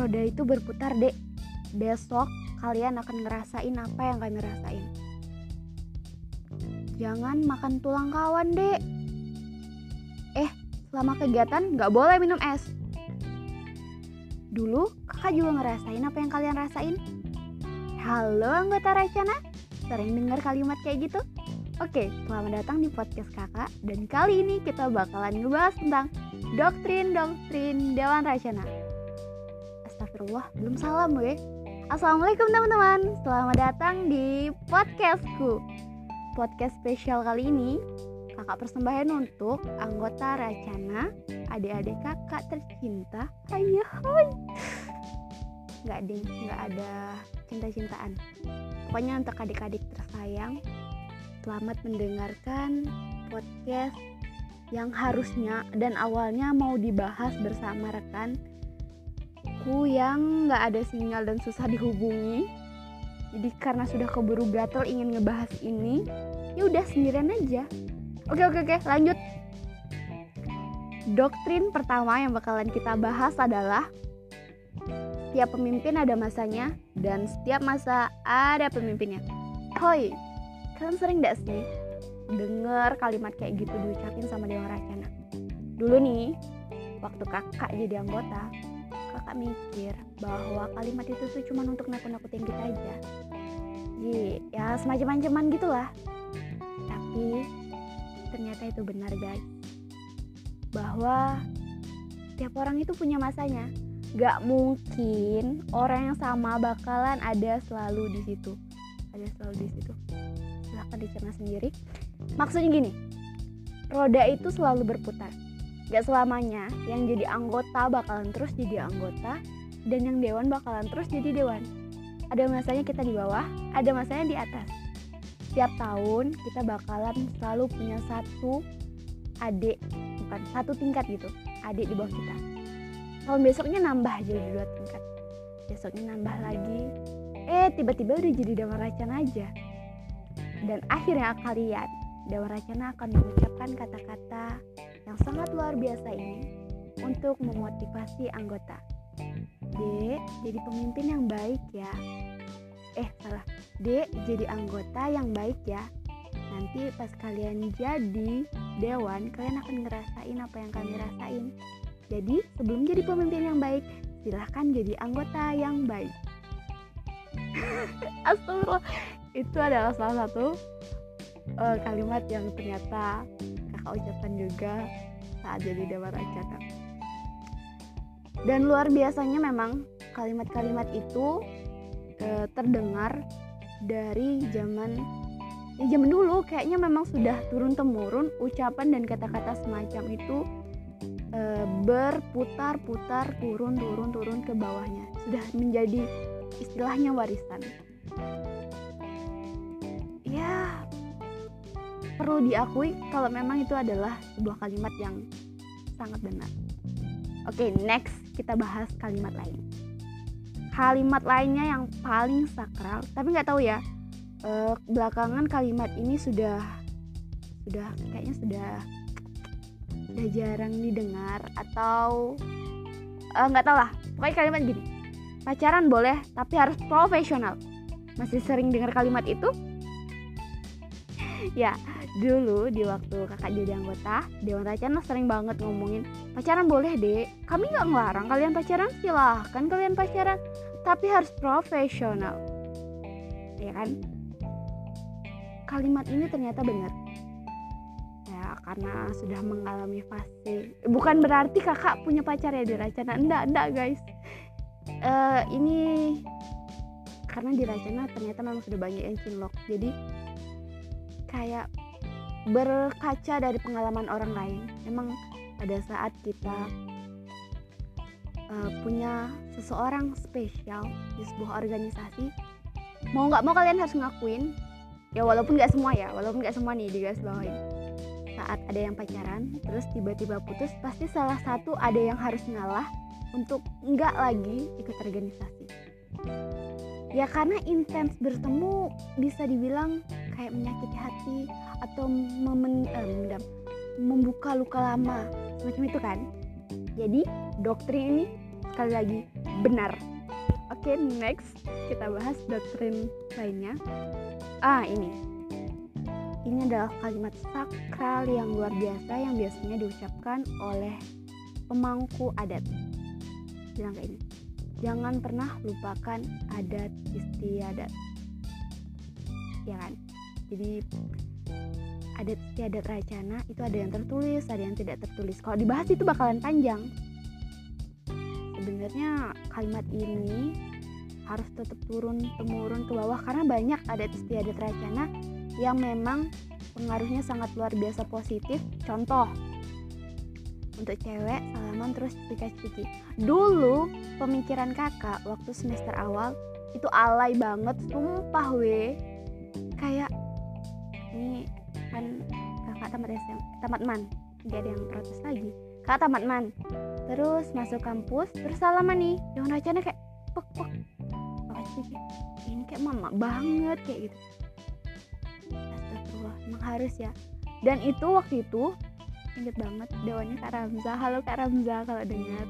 roda itu berputar dek. Besok kalian akan ngerasain apa yang kami rasain. Jangan makan tulang kawan dek. Eh selama kegiatan nggak boleh minum es. Dulu kakak juga ngerasain apa yang kalian rasain. Halo anggota Racana sering dengar kalimat kayak gitu? Oke, selamat datang di podcast kakak. Dan kali ini kita bakalan ngebahas tentang Doktrin-doktrin Dewan Racana Astagfirullah, belum salam gue. Assalamualaikum teman-teman. Selamat datang di podcastku. Podcast spesial kali ini Kakak persembahan untuk anggota Racana Adik-adik kakak tercinta. Hai. Hai Gak ding, gak ada cinta-cintaan. Pokoknya untuk adik-adik tersayang Selamat mendengarkan podcast yang harusnya dan awalnya mau dibahas bersama rekanku yang nggak ada sinyal dan susah dihubungi. Jadi karena sudah keburu gatel ingin ngebahas ini, ya udah sendirian aja. Oke oke oke, lanjut. Doktrin pertama yang bakalan kita bahas adalah setiap pemimpin ada masanya dan setiap masa ada pemimpinnya. Hoi, Kalian sering gak sih denger kalimat kayak gitu diucapin sama Dewa Racana? Dulu nih, waktu kakak jadi anggota, kakak mikir bahwa kalimat itu tuh cuma untuk nakut-nakutin kita aja. Jadi ya semacam ancaman gitulah. Tapi ternyata itu benar guys. Bahwa setiap orang itu punya masanya. Gak mungkin orang yang sama bakalan ada selalu di situ. Ada selalu di situ silahkan dicerna sendiri maksudnya gini roda itu selalu berputar gak selamanya yang jadi anggota bakalan terus jadi anggota dan yang dewan bakalan terus jadi dewan. Ada masanya kita di bawah ada masanya di atas. Setiap tahun kita bakalan selalu punya satu adik bukan satu tingkat gitu adik di bawah kita. Tahun besoknya nambah jadi dua tingkat. Besoknya nambah lagi. Eh tiba-tiba udah jadi dewan racan aja. Dan akhirnya kalian Dewa Racana akan mengucapkan kata-kata yang sangat luar biasa ini untuk memotivasi anggota. D, jadi pemimpin yang baik ya. Eh, salah. D, jadi anggota yang baik ya. Nanti pas kalian jadi dewan, kalian akan ngerasain apa yang kami rasain. Jadi, sebelum jadi pemimpin yang baik, silahkan jadi anggota yang baik. Astagfirullah itu adalah salah satu uh, kalimat yang ternyata kakak ucapkan juga saat jadi Dewa Racana dan luar biasanya memang kalimat-kalimat itu uh, terdengar dari zaman ya zaman dulu. Kayaknya memang sudah turun temurun ucapan dan kata-kata semacam itu uh, berputar-putar turun turun turun ke bawahnya. Sudah menjadi istilahnya warisan perlu diakui kalau memang itu adalah sebuah kalimat yang sangat benar. Oke, okay, next kita bahas kalimat lain. Kalimat lainnya yang paling sakral, tapi nggak tahu ya. Uh, belakangan kalimat ini sudah sudah kayaknya sudah sudah jarang didengar atau eh, nggak uh, tahu lah. Pokoknya kalimat gini. Pacaran boleh, tapi harus profesional. Masih sering dengar kalimat itu? ya, dulu di waktu kakak jadi anggota Dewan Racana sering banget ngomongin pacaran boleh deh kami nggak ngelarang kalian pacaran. Silahkan kalian pacaran. Tapi harus profesional. Ya kan? Kalimat ini ternyata benar. Ya karena sudah mengalami fase bukan berarti kakak punya pacar ya di Racana. Enggak enggak guys. Uh, ini karena di Racana ternyata memang sudah banyak yang cinlok. Jadi kayak berkaca dari pengalaman orang lain. Memang pada saat kita uh, punya seseorang spesial di sebuah organisasi mau nggak mau kalian harus ngakuin. Ya walaupun nggak semua ya walaupun nggak semua nih di guys bawain saat ada yang pacaran terus tiba-tiba putus pasti salah satu ada yang harus ngalah untuk nggak lagi ikut organisasi. Ya karena intens bertemu bisa dibilang kayak menyakiti hati atau memen, eh, mendam, membuka luka lama semacam itu kan? Jadi doktrin ini sekali lagi benar. Oke okay, next kita bahas doktrin lainnya. Ah ini. Ini adalah kalimat sakral yang luar biasa yang biasanya diucapkan oleh pemangku adat. Bilang kayak ini. Jangan pernah lupakan adat istiadat. Ya kan? Jadi adat istiadat racana itu ada yang tertulis ada yang tidak tertulis. Kalau dibahas itu bakalan panjang. Sebenarnya kalimat ini harus tetap turun temurun ke bawah karena banyak adat istiadat racana yang memang pengaruhnya sangat luar biasa positif. Contoh untuk cewek salaman terus cipika-cipiki dulu pemikiran kakak waktu semester awal itu alay banget sumpah we. Kayak ini kan kakak tamat SM tamat man. Gak ada yang protes lagi. Kakak tamat man. Terus masuk kampus terus salaman nih. Yang racanya kayak pek pek ini kayak mama banget kayak gitu. Astagfirullah emang harus ya. Dan itu waktu itu inget banget dewannya Kak Ramza. Halo Kak Ramza kalau dengar.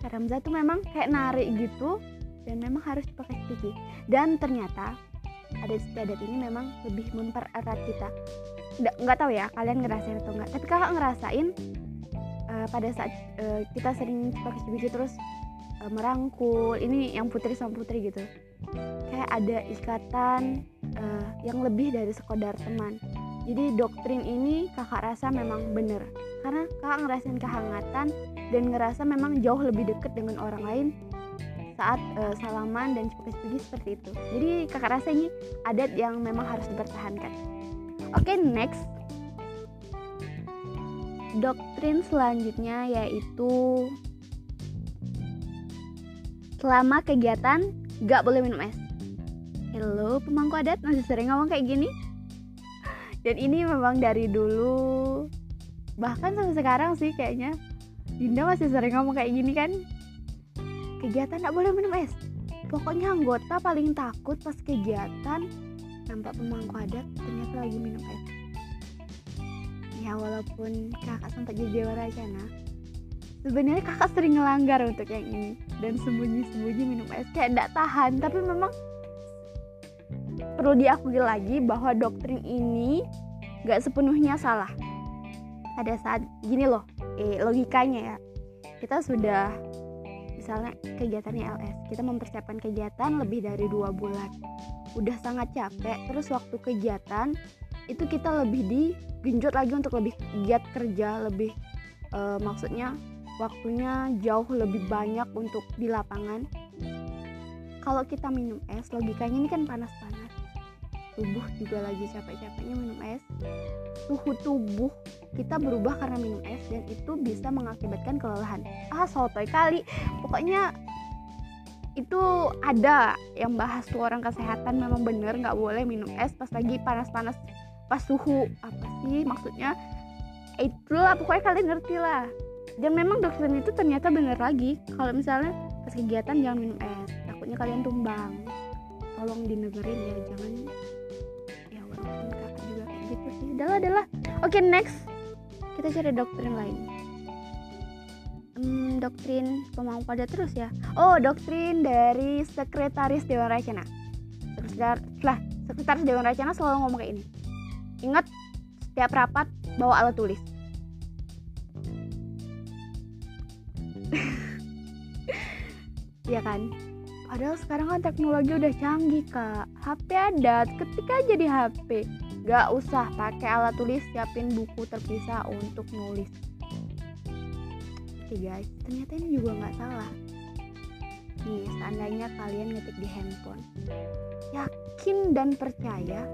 Kak Ramza tuh memang kayak narik gitu dan memang harus pakai speaky dan ternyata adat istiadat ini memang lebih mempererat kita nggak nggak tahu ya kalian ngerasain atau enggak tapi kakak ngerasain uh, pada saat uh, kita sering pakai speaky terus uh, merangkul ini yang putri sama putri gitu. Kayak ada ikatan uh, yang lebih dari sekedar teman. Jadi doktrin ini kakak rasa memang bener. Karena kakak ngerasain kehangatan dan ngerasa memang jauh lebih dekat dengan orang lain saat uh, salaman dan cepet-cepet seperti itu. Jadi kakak rasa ini adat yang memang harus dipertahankan oke okay, next. Doktrin selanjutnya yaitu selama kegiatan gak boleh minum es. Halo pemangku adat masih sering ngomong kayak gini. Dan ini memang dari dulu bahkan sampai sekarang sih kayaknya. Dinda masih sering ngomong kayak gini kan? Kegiatan gak boleh minum es. Pokoknya anggota paling takut pas kegiatan nampak pemangku adat ternyata lagi minum es ya walaupun kakak sempat jadi dewa racana sebenarnya kakak sering ngelanggar untuk yang ini dan sembunyi-sembunyi minum es kayak tidak tahan tapi memang perlu diakui lagi bahwa doktrin ini gak sepenuhnya salah. Pada saat gini loh, eh, logikanya ya, kita sudah misalnya kegiatannya LS, kita mempersiapkan kegiatan lebih dari dua bulan, udah sangat capek, terus waktu kegiatan itu kita lebih digenjot lagi untuk lebih giat kerja, lebih uh, maksudnya waktunya jauh lebih banyak untuk di lapangan. Kalau kita minum es, logikanya ini kan panas-panas. Tubuh juga lagi capek-capeknya minum es. Suhu tubuh kita berubah karena minum es dan itu bisa mengakibatkan kelelahan. Ah sotoy kali. Pokoknya itu ada yang bahas tuh orang kesehatan memang bener nggak boleh minum es pas lagi panas-panas pas suhu. Apa sih maksudnya? Itulah pokoknya kalian ngerti lah. Dan memang dokter itu ternyata bener lagi kalau misalnya pas kegiatan jangan minum es takutnya kalian tumbang. Tolong dinegerin ya jangan. Gitu sih. Adalah adalah oke okay, next. Kita cari doktrin lain hmm, doktrin pemangku pada terus ya? Oh doktrin dari sekretaris Dewan Racana sekretaris lah sekretaris Dewan Racana selalu ngomong kayak ini ingat setiap rapat bawa alat tulis. Ya kan? Padahal sekarang kan teknologi udah canggih kak. HP ada, ketika aja di HP Gak usah pakai alat tulis, siapin buku terpisah untuk nulis Oke guys, ternyata ini juga nggak salah. Nih, seandainya kalian ngetik di handphone Yakin dan percaya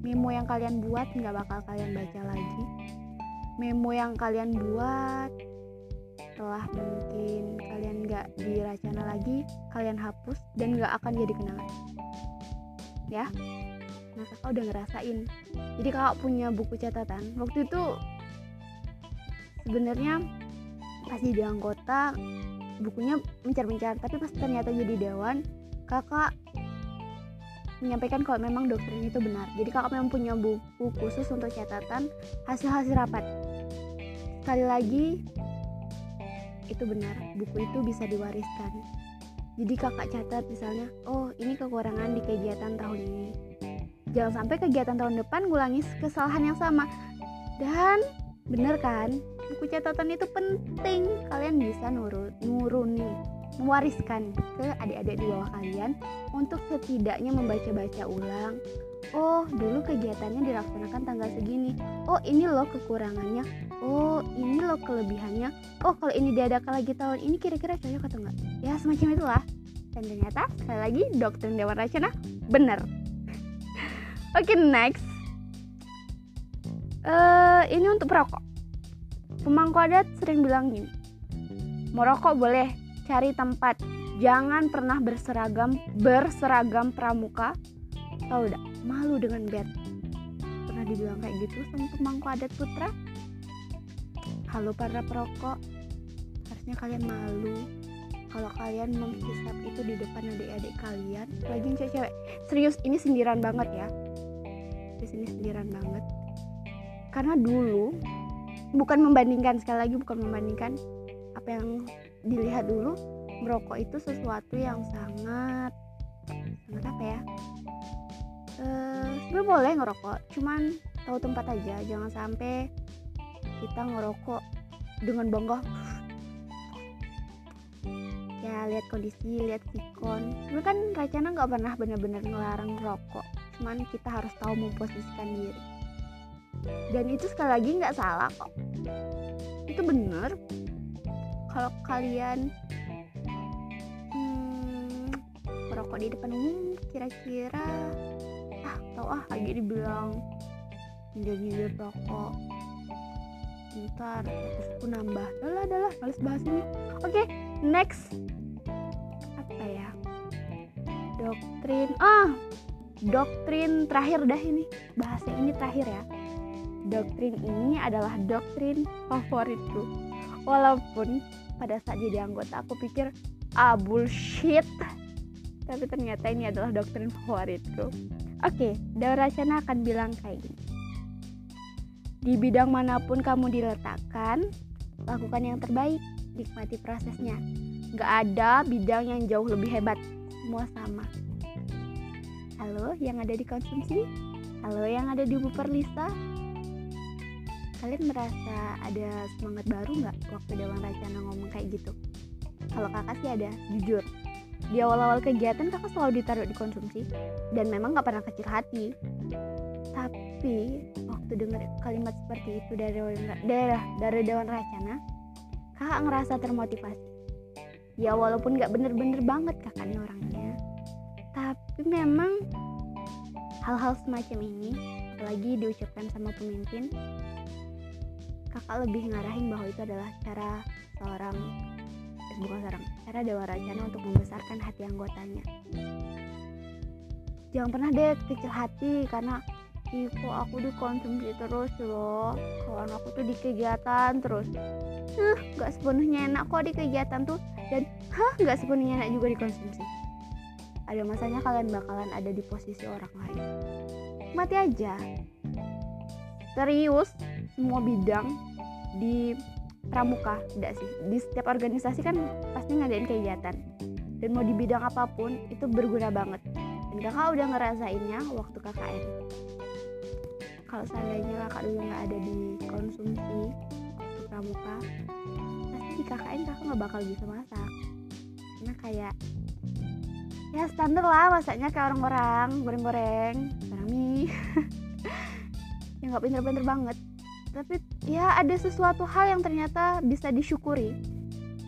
Memo yang kalian buat nggak bakal kalian baca lagi. Memo yang kalian buat setelah mungkin kalian nggak diracana lagi kalian hapus dan nggak akan jadi kenangan ya? Nah kakak udah ngerasain? Jadi kakak punya buku catatan. Waktu itu sebenarnya pas jadi anggota bukunya mencar-mencar tapi pas ternyata jadi dewan kakak menyampaikan kalau memang doktrin itu benar. Jadi kakak memang punya buku khusus untuk catatan hasil-hasil rapat. Sekali lagi itu benar buku itu bisa diwariskan. Jadi kakak catat misalnya oh ini kekurangan di kegiatan tahun ini. Jangan sampai kegiatan tahun depan ngulangi kesalahan yang sama. Dan bener kan buku catatan itu penting. Kalian bisa nurun nuruni mewariskan ke adik-adik di bawah kalian untuk setidaknya membaca-baca ulang. Oh dulu kegiatannya dilaksanakan tanggal segini. Oh ini loh kekurangannya. Oh ini loh kelebihannya. Oh kalau ini diadakan lagi tahun ini kira-kira cocok atau enggak? Ya semacam itulah. Dan ternyata sekali lagi dokter Dewan Racana benar. Oke okay, next. Uh, ini untuk perokok pemangku adat sering bilang gini merokok boleh cari tempat. Jangan pernah berseragam berseragam pramuka. Tahu udah malu dengan bed. Pernah dibilang kayak gitu sama pemangku adat putra? Halo para perokok harusnya kalian malu kalau kalian menghisap itu di depan adik-adik kalian. Lagi cewek-cewek. Serius ini sindiran banget ya. Di sini sindiran banget. Karena dulu bukan membandingkan sekali lagi bukan membandingkan apa yang dilihat dulu. Merokok itu sesuatu yang sangat sangat apa ya? Uh, boleh ngerokok cuman tahu tempat aja. Jangan sampai kita ngerokok dengan bangga. Ya lihat kondisi lihat sikon dulu kan Racana nggak pernah benar-benar ngelarang rokok cuman kita harus tahu memposisikan diri dan itu sekali lagi nggak salah kok. Itu bener. Kalau kalian hmm, merokok di depan umum kira-kira tahu ah lagi dibilang nyindir-nyindir rokok. Ntar terus aku nambah. Adalah adalah males bahas ini. Oke okay, next. Apa ya? Doktrin ah doktrin terakhir dah ini. Bahasnya ini terakhir ya doktrin ini adalah doktrin favoritku walaupun pada saat jadi anggota aku pikir ah bullshit tapi ternyata ini adalah doktrin favoritku Oke, Daun Racana akan bilang kayak gini. Di bidang mana pun kamu diletakkan, lakukan yang terbaik, nikmati prosesnya. Gak ada bidang yang jauh lebih hebat, semua sama. Halo yang ada di konsumsi, halo yang ada di Buper Lisa. Kalian merasa ada semangat baru nggak waktu Dewan Racana ngomong kayak gitu? Kalau kakak sih ada, jujur. Di awal-awal kegiatan kakak selalu ditaruh di konsumsi dan memang gak pernah kecil hati. Tapi waktu dengar kalimat seperti itu dari daerah dari Dewan Racana kakak ngerasa termotivasi. Ya walaupun gak bener-bener banget kakak nih orangnya tapi memang hal-hal semacam ini apalagi diucapkan sama pemimpin lebih ngarahin bahwa itu adalah cara seorang bukan seorang cara Dewa Racana untuk membesarkan hati anggotanya. Jangan pernah deh kecil hati karena kok aku dikonsumsi terus loh? Kawan aku tuh di kegiatan terus. Hah, gak sepenuhnya enak kok di kegiatan tuh. Dan hah gak sepenuhnya enak juga dikonsumsi. Ada masanya kalian bakalan ada di posisi orang lain. Mati aja. Serius semua bidang di pramuka tidak sih? Di setiap organisasi kan pasti ngadain kegiatan. Dan mau di bidang apa pun itu berguna banget. Dan kakak udah ngerasainnya waktu KKN. Kalau seandainya kakak dulu nggak ada di konsumsi waktu pramuka pasti di KKN kakak nggak bakal bisa masak. Karena kayak ya standar lah masaknya kayak orang-orang goreng-goreng goreng mie. Yang nggak pinter-pinter banget. Tapi ya ada sesuatu hal yang ternyata bisa disyukuri.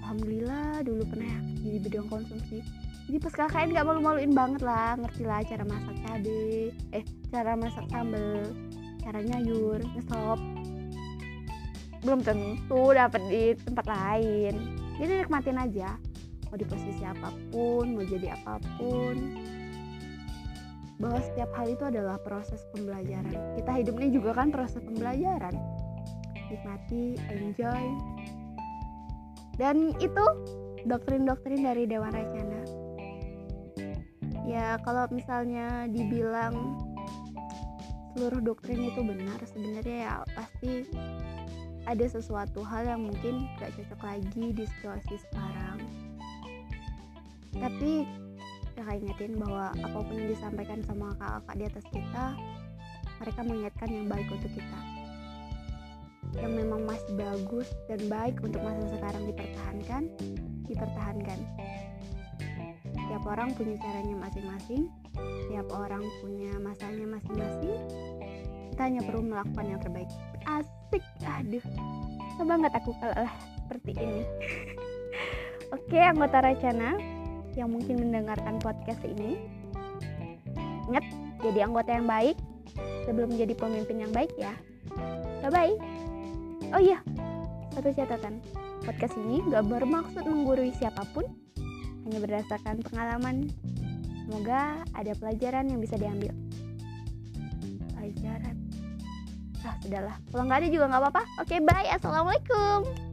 Alhamdulillah dulu pernah ya di bidang konsumsi. Jadi pas KKN gak malu-maluin banget lah ngerti lah cara masak cabe eh cara masak sambel cara nyayur ngesop belum tentu dapat di tempat lain. Jadi nikmatin aja. Mau di posisi apa pun mau jadi apa pun. Bahwa setiap hal itu adalah proses pembelajaran. Kita hidup ini juga kan proses pembelajaran nikmati enjoy. Dan itu doktrin-doktrin dari Dewan Racana ya kalau misalnya dibilang seluruh doktrin itu benar sebenarnya ya pasti ada sesuatu hal yang mungkin gak cocok lagi di situasi sekarang. Tapi kakak ingetin bahwa apa pun yang disampaikan sama kakak di atas kita mereka mengingatkan yang baik untuk kita yang memang masih bagus dan baik untuk masa sekarang dipertahankan dipertahankan. Tiap orang punya caranya masing-masing tiap orang punya masanya masing-masing. Kita hanya perlu melakukan yang terbaik. Asik. Aduh banget aku kalau seperti ini. Oke anggota Racana yang mungkin mendengarkan podcast ini. Ingat jadi anggota yang baik sebelum menjadi pemimpin yang baik ya. Bye bye oh iya satu catatan. Podcast ini gak bermaksud menggurui siapa pun hanya berdasarkan pengalaman. Semoga ada pelajaran yang bisa diambil. Pelajaran? Ah sudahlah. Kalau nggak ada juga nggak apa-apa. Oke bye. Assalamualaikum